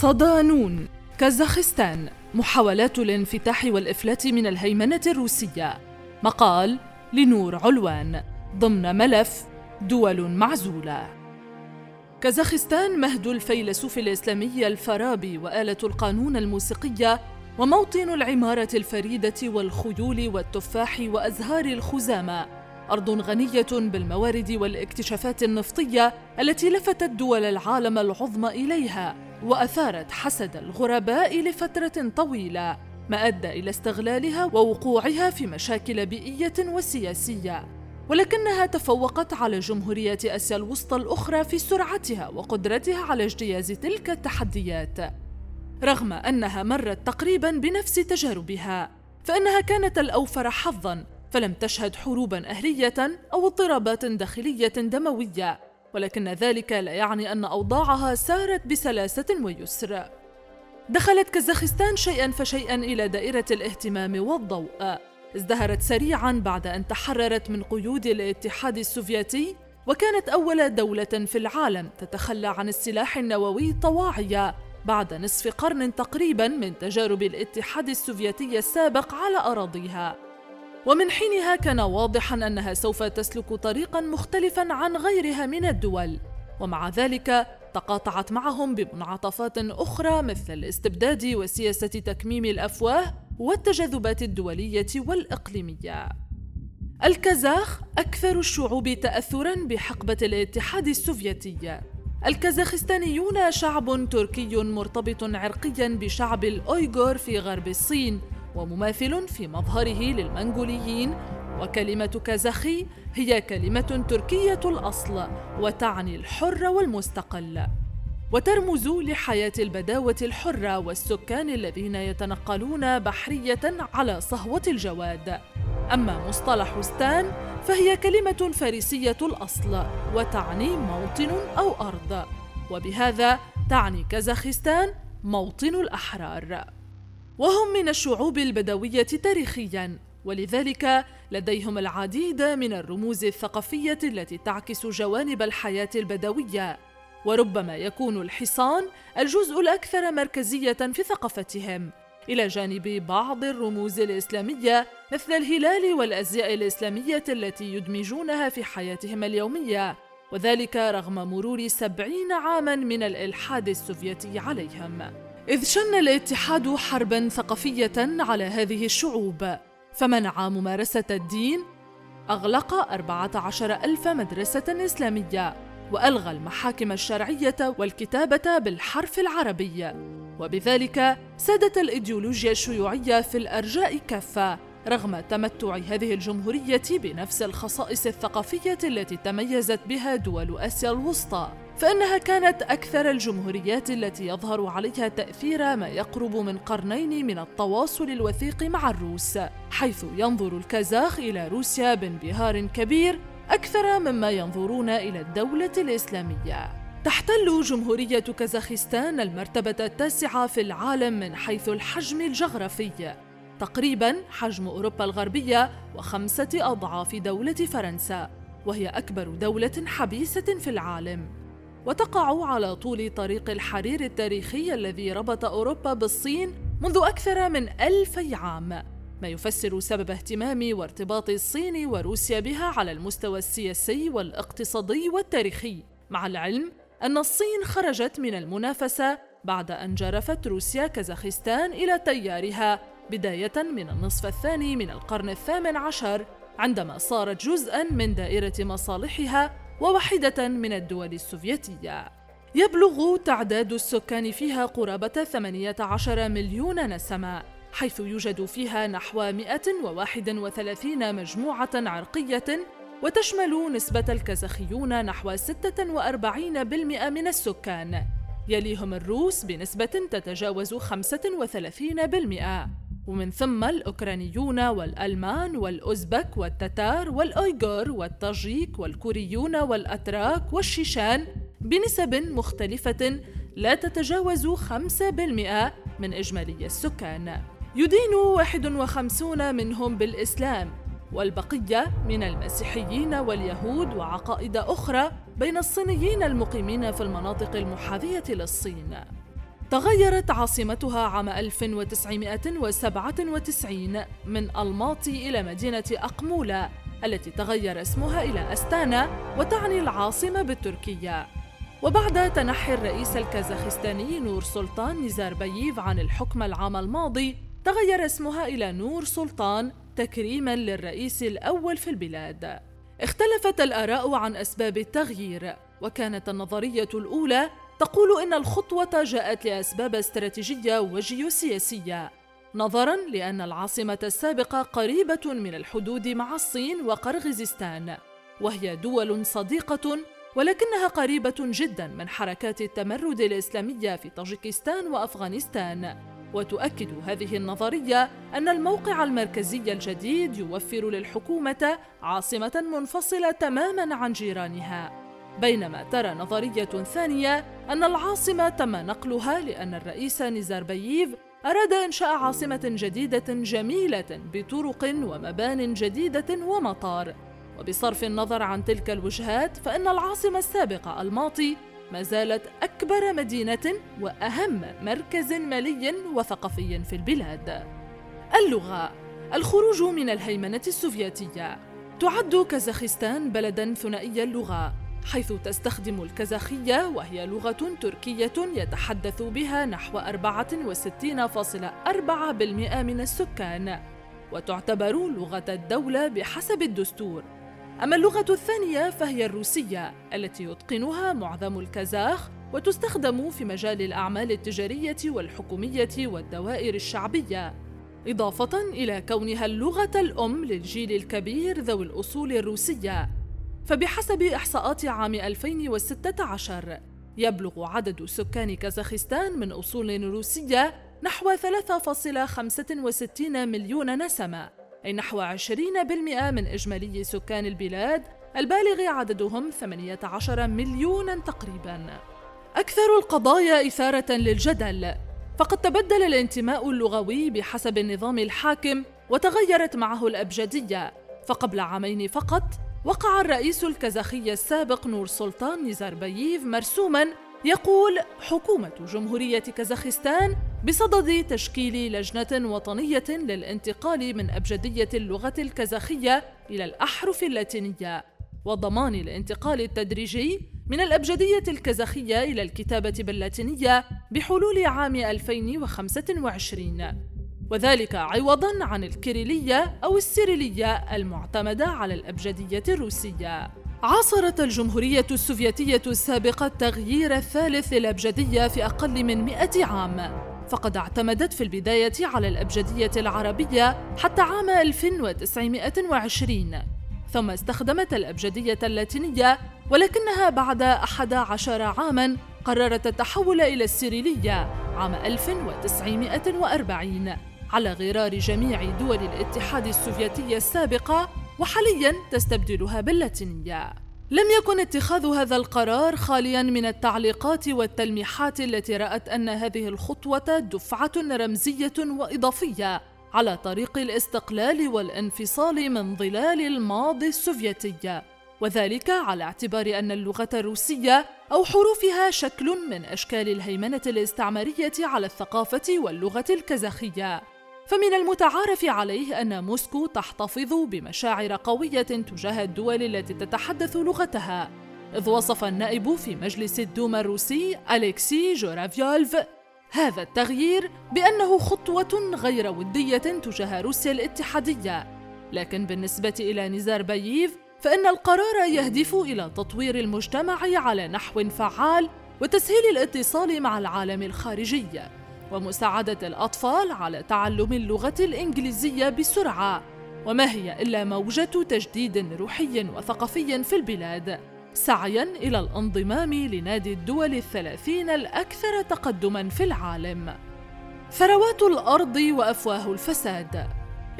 صدانون كازاخستان محاولات الانفتاح والإفلات من الهيمنة الروسية. مقال لنور علوان. ضمن ملف دول معزولة. كازاخستان مهد الفيلسوف الإسلامي الفارابي وآلة القانون الموسيقية وموطن العمارة الفريدة والخيول والتفاح وأزهار الخزامة. أرض غنية بالموارد والاكتشافات النفطية التي لفتت دول العالم العظمى إليها. وأثارت حسد الغرباء لفترة طويلة ما أدى إلى استغلالها ووقوعها في مشاكل بيئية وسياسية. ولكنها تفوقت على جمهوريات آسيا الوسطى الأخرى في سرعتها وقدرتها على اجتياز تلك التحديات. رغم أنها مرت تقريبا بنفس تجاربها فإنها كانت الأوفر حظا فلم تشهد حروبا أهلية أو اضطرابات داخلية دموية. ولكن ذلك لا يعني أن أوضاعها سارت بسلاسة ويسر. دخلت كازاخستان شيئا فشيئا إلى دائرة الاهتمام والضوء. ازدهرت سريعا بعد أن تحررت من قيود الاتحاد السوفيتي وكانت أول دولة في العالم تتخلى عن السلاح النووي طواعية بعد نصف قرن تقريبا من تجارب الاتحاد السوفيتي السابق على أراضيها. ومن حينها كان واضحا أنها سوف تسلك طريقا مختلفا عن غيرها من الدول. ومع ذلك تقاطعت معهم بمنعطفات أخرى مثل الاستبداد وسياسة تكميم الأفواه والتجاذبات الدولية والإقليمية. الكازاخ أكثر الشعوب تاثرا بحقبة الاتحاد السوفيتي. الكازاخستانيون شعب تركي مرتبط عرقيا بشعب الأويغور في غرب الصين ومماثل في مظهره للمنغوليين. وكلمة كازاخي هي كلمة تركية الأصل وتعني الحر والمستقل وترمز لحياة البداوة الحرة والسكان الذين يتنقلون بحرية على صهوة الجواد. أما مصطلح ستان فهي كلمة فارسية الأصل وتعني موطن أو أرض وبهذا تعني كازاخستان موطن الأحرار. وهم من الشعوب البدوية تاريخيا ولذلك لديهم العديد من الرموز الثقافية التي تعكس جوانب الحياة البدوية. وربما يكون الحصان الجزء الأكثر مركزية في ثقافتهم. إلى جانب بعض الرموز الإسلامية مثل الهلال والأزياء الإسلامية التي يدمجونها في حياتهم اليومية. وذلك رغم مرور سبعين عاما من الإلحاد السوفيتي عليهم. إذ شن الاتحاد حربا ثقافية على هذه الشعوب فمنع ممارسة الدين؟ أغلق أربعة عشر ألف مدرسة إسلامية وألغى المحاكم الشرعية والكتابة بالحرف العربي. وبذلك سادت الإيديولوجيا الشيوعية في الأرجاء كافة رغم تمتع هذه الجمهورية بنفس الخصائص الثقافية التي تميزت بها دول آسيا الوسطى فإنها كانت أكثر الجمهوريات التي يظهر عليها تأثير ما يقرب من قرنين من التواصل الوثيق مع الروس حيث ينظر الكازاخ إلى روسيا بانبهار كبير أكثر مما ينظرون إلى الدولة الإسلامية. تحتل جمهورية كازاخستان المرتبة التاسعة في العالم من حيث الحجم الجغرافي. تقريبا حجم أوروبا الغربية وخمسة أضعاف دولة فرنسا وهي أكبر دولة حبيسة في العالم. وتقع على طول طريق الحرير التاريخي الذي ربط أوروبا بالصين منذ أكثر من ألفي عام. ما يفسر سبب اهتمام وارتباط الصين وروسيا بها على المستوى السياسي والاقتصادي والتاريخي مع العلم أن الصين خرجت من المنافسة بعد أن جرفت روسيا كازاخستان إلى تيارها بداية من النصف الثاني من القرن الثامن عشر عندما صارت جزءا من دائرة مصالحها وواحدة من الدول السوفيتية. يبلغ تعداد السكان فيها قرابة 18 مليون نسمة حيث يوجد فيها نحو 131 مجموعة عرقية وتشمل نسبة الكازاخيون نحو 46% من السكان. يليهم الروس بنسبة تتجاوز 35% ومن ثم الأوكرانيون والألمان والأوزبك والتتار والأويغور والتاجيك والكوريون والأتراك والشيشان بنسب مختلفة لا تتجاوز 5% من إجمالي السكان. يدين 51 منهم بالإسلام والبقية من المسيحيين واليهود وعقائد أخرى بين الصينيين المقيمين في المناطق المحاذية للصين. تغيرت عاصمتها عام 1997 من الماطي إلى مدينة أقمولة التي تغير اسمها إلى أستانا وتعني العاصمة بالتركية. وبعد تنحي الرئيس الكازاخستاني نور سلطان نيزاربييف عن الحكم العام الماضي تغير اسمها إلى نور سلطان تكريما للرئيس الأول في البلاد. اختلفت الآراء عن أسباب التغيير وكانت النظرية الأولى تقول إن الخطوة جاءت لأسباب استراتيجية وجيوسياسية نظرا لأن العاصمة السابقة قريبة من الحدود مع الصين وقرغيزستان وهي دول صديقة ولكنها قريبة جدا من حركات التمرد الإسلامية في طاجيكستان وأفغانستان. وتؤكد هذه النظرية أن الموقع المركزي الجديد يوفر للحكومة عاصمة منفصلة تماما عن جيرانها. بينما ترى نظرية ثانية أن العاصمة تم نقلها لأن الرئيس نيزاربييف أراد إنشاء عاصمة جديدة جميلة بطرق ومبان جديدة ومطار. وبصرف النظر عن تلك الوجهات فإن العاصمة السابقة الماطي ما زالت أكبر مدينة وأهم مركز مالي وثقافي في البلاد. اللغة الخروج من الهيمنة السوفيتية. تعد كازاخستان بلدا ثنائي اللغة. حيث تستخدم الكازاخية وهي لغة تركية يتحدث بها نحو 64.4% من السكان وتعتبر لغة الدولة بحسب الدستور. أما اللغة الثانية فهي الروسية التي يتقنها معظم الكازاخ وتستخدم في مجال الأعمال التجارية والحكومية والدوائر الشعبية. إضافة إلى كونها اللغة الأم للجيل الكبير ذوي الأصول الروسية. فبحسب إحصاءات عام 2016 يبلغ عدد سكان كازاخستان من أصول روسية نحو 3.65 مليون نسمة أي نحو 20% من إجمالي سكان البلاد البالغ عددهم 18 مليونا تقريبا. أكثر القضايا إثارة للجدل فقد تبدل الانتماء اللغوي بحسب النظام الحاكم وتغيرت معه الأبجدية فقبل عامين فقط وقع الرئيس الكازاخي السابق نور سلطان نيزاربييف مرسوما يقول حكومة جمهورية كازاخستان بصدد تشكيل لجنة وطنية للانتقال من أبجدية اللغة الكازاخية إلى الأحرف اللاتينية وضمان الانتقال التدريجي من الأبجدية الكازاخية إلى الكتابة باللاتينية بحلول عام 2025 وذلك عوضا عن الكيريلية أو السيريلية المعتمدة على الأبجدية الروسية. عاصرت الجمهورية السوفيتية السابقة التغيير الثالث للأبجدية في أقل من مئة عام. فقد اعتمدت في البداية على الأبجدية العربية حتى عام 1920 ثم استخدمت الأبجدية اللاتينية ولكنها بعد أحد عشر عاماً قررت التحول إلى السيريلية عام 1940 على غرار جميع دول الاتحاد السوفيتي السابقة وحاليا تستبدلها باللاتينية. لم يكن اتخاذ هذا القرار خاليا من التعليقات والتلميحات التي رأت أن هذه الخطوة دفعة رمزية وإضافية على طريق الاستقلال والانفصال من ظلال الماضي السوفيتي. وذلك على اعتبار أن اللغة الروسية أو حروفها شكل من أشكال الهيمنة الاستعمارية على الثقافة واللغة الكازاخية فمن المتعارف عليه أن موسكو تحتفظ بمشاعر قوية تجاه الدول التي تتحدث لغتها إذ وصف النائب في مجلس الدوما الروسي أليكسي جورافيولف هذا التغيير بأنه خطوة غير ودية تجاه روسيا الاتحادية. لكن بالنسبة إلى نيزارباييف فإن القرار يهدف إلى تطوير المجتمع على نحو فعال وتسهيل الاتصال مع العالم الخارجي. ومساعدة الأطفال على تعلم اللغة الإنجليزية بسرعة. وما هي إلا موجة تجديد روحي وثقافي في البلاد. سعيا إلى الانضمام لنادي الدول الثلاثين الأكثر تقدما في العالم. ثروات الأرض وأفواه الفساد.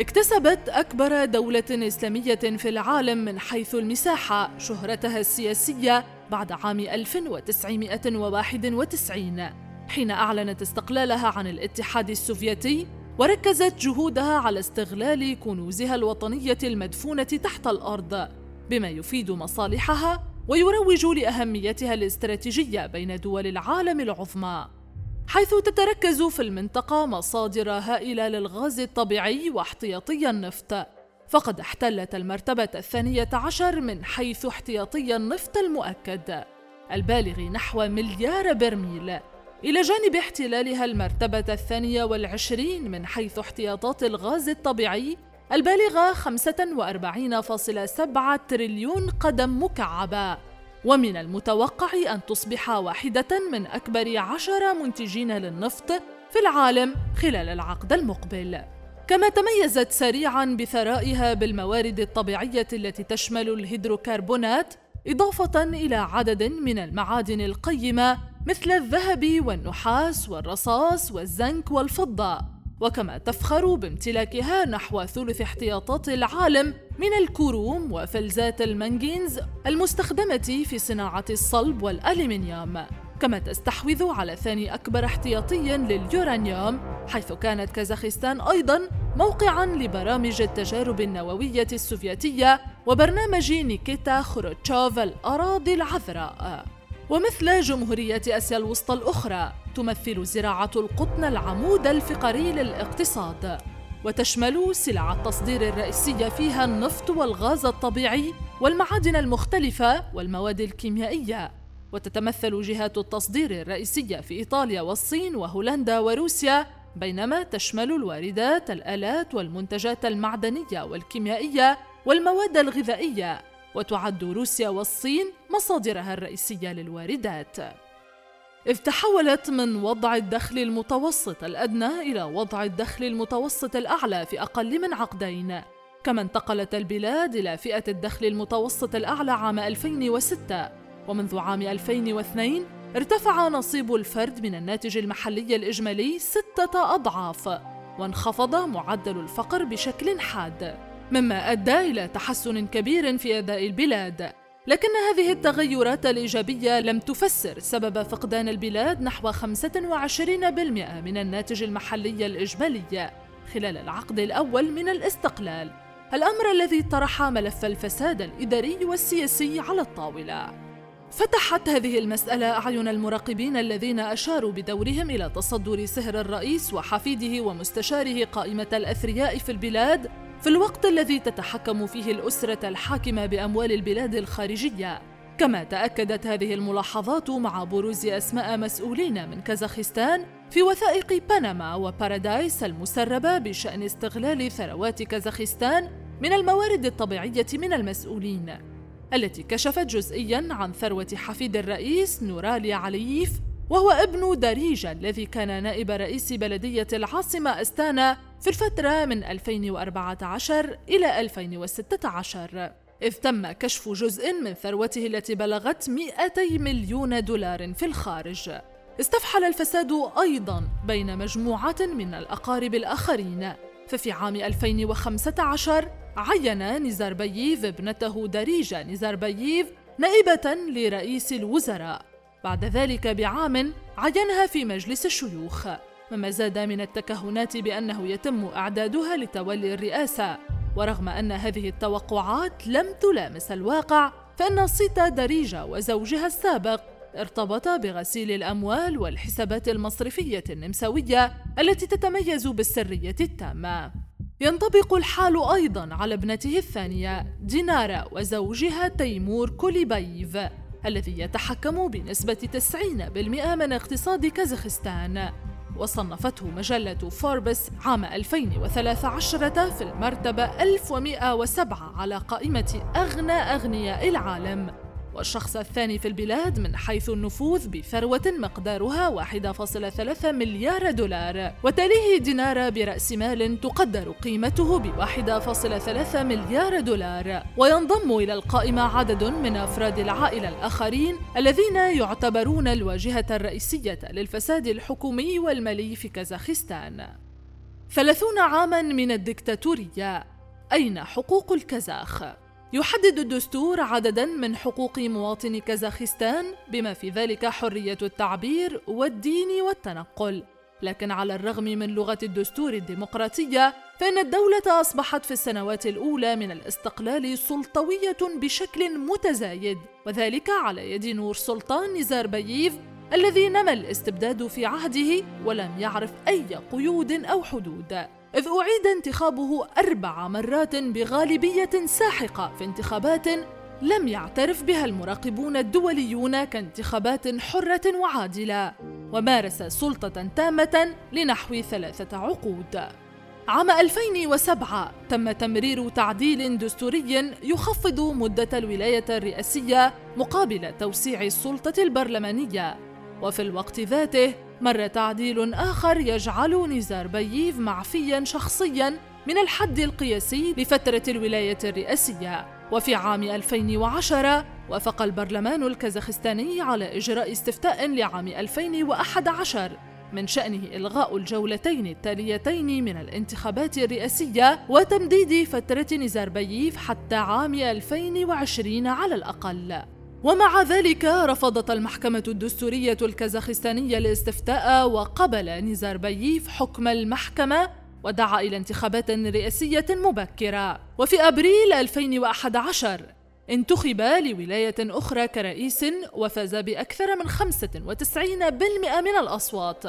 اكتسبت أكبر دولة إسلامية في العالم من حيث المساحة شهرتها السياسية بعد عام 1991 حين أعلنت استقلالها عن الاتحاد السوفيتي وركزت جهودها على استغلال كنوزها الوطنية المدفونة تحت الأرض بما يفيد مصالحها ويروج لأهميتها الاستراتيجية بين دول العالم العظمى حيث تتركز في المنطقة مصادر هائلة للغاز الطبيعي واحتياطي النفط. فقد احتلت المرتبة الثانية عشر من حيث احتياطي النفط المؤكد البالغ نحو مليار برميل. إلى جانب احتلالها المرتبة الثانية والعشرين من حيث احتياطات الغاز الطبيعي البالغة 45.7 تريليون قدم مكعبة. ومن المتوقع أن تصبح واحدة من أكبر عشر منتجين للنفط في العالم خلال العقد المقبل. كما تميزت سريعا بثرائها بالموارد الطبيعية التي تشمل الهيدروكربونات إضافة إلى عدد من المعادن القيمة مثل الذهب والنحاس والرصاص والزنك والفضة. وكما تفخر بامتلاكها نحو ثلث احتياطات العالم من الكروم وفلزات المنجينز المستخدمة في صناعة الصلب والألمنيوم. كما تستحوذ على ثاني أكبر احتياطي لليورانيوم حيث كانت كازاخستان أيضا موقعا لبرامج التجارب النووية السوفيتية وبرنامج نيكيتا خروتشوف الأراضي العذراء. ومثل جمهورية آسيا الوسطى الأخرى تمثل زراعة القطن العمود الفقري للاقتصاد وتشمل سلع التصدير الرئيسية فيها النفط والغاز الطبيعي والمعادن المختلفة والمواد الكيميائية. وتتمثل جهات التصدير الرئيسية في إيطاليا والصين وهولندا وروسيا بينما تشمل الواردات الآلات والمنتجات المعدنية والكيميائية والمواد الغذائية. وتعد روسيا والصين مصادرها الرئيسية للواردات. إذ تحولت من وضع الدخل المتوسط الأدنى إلى وضع الدخل المتوسط الأعلى في أقل من عقدين. كما انتقلت البلاد إلى فئة الدخل المتوسط الأعلى عام 2006 ومنذ عام 2002 ارتفع نصيب الفرد من الناتج المحلي الإجمالي ستة أضعاف وانخفض معدل الفقر بشكل حاد. مما أدى إلى تحسن كبير في أداء البلاد. لكن هذه التغيرات الإيجابية لم تفسر سبب فقدان البلاد نحو 25% من الناتج المحلي الإجمالي خلال العقد الأول من الاستقلال. الأمر الذي طرح ملف الفساد الإداري والسياسي على الطاولة. فتحت هذه المسألة أعين المراقبين الذين أشاروا بدورهم إلى تصدر سهر الرئيس وحفيده ومستشاره قائمة الأثرياء في البلاد في الوقت الذي تتحكم فيه الأسرة الحاكمة بأموال البلاد الخارجية. كما تأكدت هذه الملاحظات مع بروز أسماء مسؤولين من كازاخستان في وثائق بنما وبارادايس المسربة بشأن استغلال ثروات كازاخستان من الموارد الطبيعية من المسؤولين التي كشفت جزئيا عن ثروة حفيد الرئيس نورالي علييف وهو ابن داريجا الذي كان نائب رئيس بلدية العاصمة أستانا في الفترة من 2014 إلى 2016 إذ تم كشف جزء من ثروته التي بلغت 200 مليون دولار في الخارج. استفحل الفساد أيضا بين مجموعة من الأقارب الآخرين. ففي عام 2015 عين نزاربييف ابنته داريجا نزاربييف نائبة لرئيس الوزراء. بعد ذلك بعام عينها في مجلس الشيوخ. مما زاد من التكهنات بأنه يتم إعدادها لتولي الرئاسة. ورغم أن هذه التوقعات لم تلامس الواقع فإن صيت داريغا وزوجها السابق ارتبط بغسيل الأموال والحسابات المصرفية النمساوية التي تتميز بالسرية التامة. ينطبق الحال أيضا على ابنته الثانية دينارا وزوجها تيمور كوليبايف الذي يتحكم بنسبة 90% من اقتصاد كازاخستان. وصنفته مجلة فوربس عام 2013 في المرتبة 1107 على قائمة أغنى أغنياء العالم. والشخص الثاني في البلاد من حيث النفوذ بثروة مقدارها 1.3 مليار دولار. وتليه دينار برأس مال تقدر قيمته ب 1.3 مليار دولار. وينضم إلى القائمة عدد من أفراد العائلة الآخرين الذين يعتبرون الواجهة الرئيسية للفساد الحكومي والمالي في كازاخستان. ثلاثون عاما من الدكتاتورية. أين حقوق الكازاخ؟ يحدد الدستور عددا من حقوق مواطني كازاخستان بما في ذلك حرية التعبير والدين والتنقل. لكن على الرغم من لغة الدستور الديمقراطية فإن الدولة أصبحت في السنوات الأولى من الاستقلال سلطوية بشكل متزايد. وذلك على يد نور سلطان نزاربييف الذي نمى الاستبداد في عهده ولم يعرف أي قيود أو حدود. إذ أعيد انتخابه أربع مرات بغالبية ساحقة في انتخابات لم يعترف بها المراقبون الدوليون كانتخابات حرة وعادلة ومارس سلطة تامة لنحو ثلاثة عقود. عام 2007 تم تمرير تعديل دستوري يخفض مدة الولاية الرئاسية مقابل توسيع السلطة البرلمانية. وفي الوقت ذاته مر تعديل آخر يجعل نزاربييف معفيا شخصيا من الحد القياسي لفترة الولاية الرئاسية وفي عام 2010 وافق البرلمان الكازاخستاني على إجراء استفتاء لعام 2011 من شأنه إلغاء الجولتين التاليتين من الانتخابات الرئاسية وتمديد فترة نزاربييف حتى عام 2020 على الأقل. ومع ذلك رفضت المحكمة الدستورية الكازاخستانية الاستفتاء وقبل نزاربييف حكم المحكمة ودعا إلى انتخابات رئاسية مبكرة. وفي أبريل 2011 انتخب لولاية أخرى كرئيس وفاز بأكثر من 95% من الأصوات.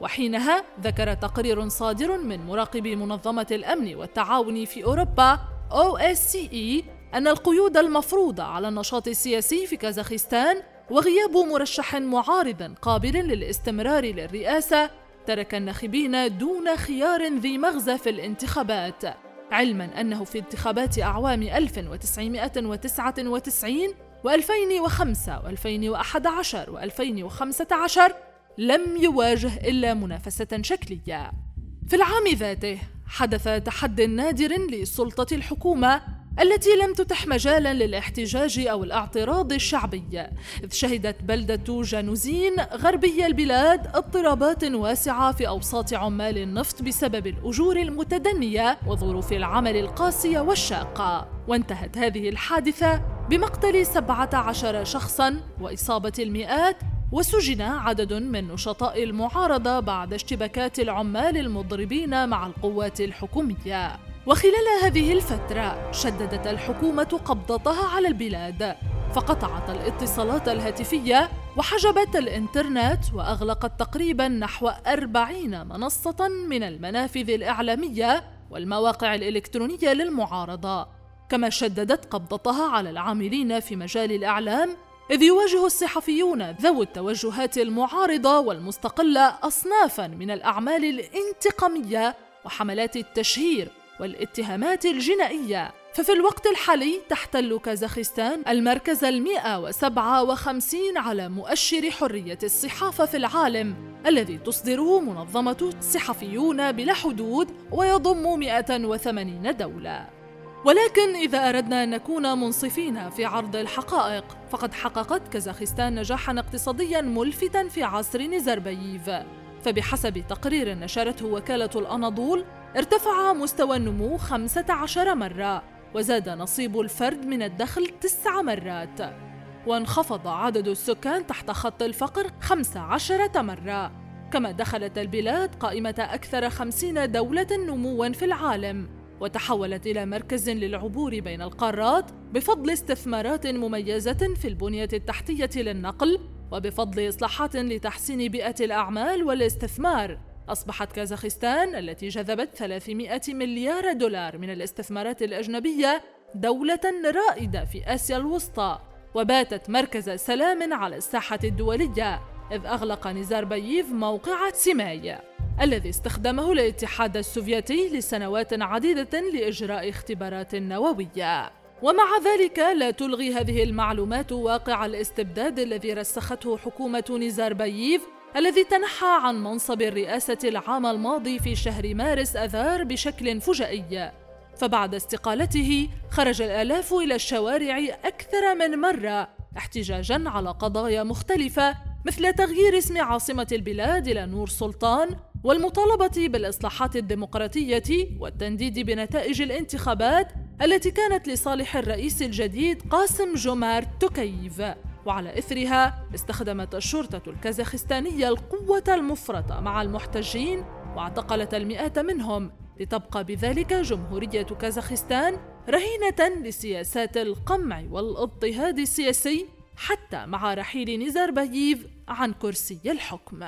وحينها ذكر تقرير صادر من مراقب منظمة الأمن والتعاون في أوروبا OSCE أن القيود المفروضة على النشاط السياسي في كازاخستان وغياب مرشح معارض قابل للاستمرار للرئاسة ترك الناخبين دون خيار ذي مغزى في الانتخابات علما أنه في انتخابات أعوام 1999 و2005 و2011 و2015 لم يواجه إلا منافسة شكلية. في العام ذاته حدث تحد نادر لسلطة الحكومة التي لم تتح مجالا للاحتجاج أو الاعتراض الشعبي. إذ شهدت بلدة جانوزين غربي البلاد اضطرابات واسعة في أوساط عمال النفط بسبب الأجور المتدنية وظروف العمل القاسية والشاقة. وانتهت هذه الحادثة بمقتل 17 شخصا وإصابة المئات وسجن عدد من نشطاء المعارضة بعد اشتباكات العمال المضربين مع القوات الحكومية. وخلال هذه الفترة شددت الحكومة قبضتها على البلاد فقطعت الاتصالات الهاتفية وحجبت الإنترنت وأغلقت تقريبا نحو أربعين منصة من المنافذ الإعلامية والمواقع الإلكترونية للمعارضة. كما شددت قبضتها على العاملين في مجال الإعلام إذ يواجه الصحفيون ذوي التوجهات المعارضة والمستقلة أصنافا من الأعمال الانتقامية وحملات التشهير والاتهامات الجنائية. ففي الوقت الحالي تحتل كازاخستان المركز المئة وسبعة وخمسين على مؤشر حرية الصحافة في العالم الذي تصدره منظمة صحفيون بلا حدود ويضم 180 دولة. ولكن إذا أردنا أن نكون منصفين في عرض الحقائق فقد حققت كازاخستان نجاحا اقتصاديا ملفتا في عصر نزربييف فبحسب تقرير نشرته وكالة الأناضول ارتفع مستوى النمو 15 مرة وزاد نصيب الفرد من الدخل تسع مرات وانخفض عدد السكان تحت خط الفقر 15 مرة. كما دخلت البلاد قائمة أكثر خمسين دولة نموا في العالم وتحولت إلى مركز للعبور بين القارات بفضل استثمارات مميزة في البنية التحتية للنقل وبفضل إصلاحات لتحسين بيئة الأعمال والاستثمار. أصبحت كازاخستان التي جذبت 300 مليار دولار من الاستثمارات الأجنبية دولة رائدة في آسيا الوسطى وباتت مركز سلام على الساحة الدولية إذ أغلق نزاربييف موقع سيماي الذي استخدمه الاتحاد السوفيتي لسنوات عديدة لإجراء اختبارات نووية. ومع ذلك لا تلغي هذه المعلومات واقع الاستبداد الذي رسخته حكومة نزاربييف الذي تنحى عن منصب الرئاسة العام الماضي في شهر مارس أذار بشكل فجائي. فبعد استقالته خرج الآلاف إلى الشوارع أكثر من مرة احتجاجا على قضايا مختلفة مثل تغيير اسم عاصمة البلاد إلى نور سلطان والمطالبة بالإصلاحات الديمقراطية والتنديد بنتائج الانتخابات التي كانت لصالح الرئيس الجديد قاسم جومارت توكييف وعلى إثرها استخدمت الشرطة الكازاخستانية القوة المفرطة مع المحتجين واعتقلت المئات منهم لتبقى بذلك جمهورية كازاخستان رهينة لسياسات القمع والاضطهاد السياسي حتى مع رحيل نزارباييف عن كرسي الحكم.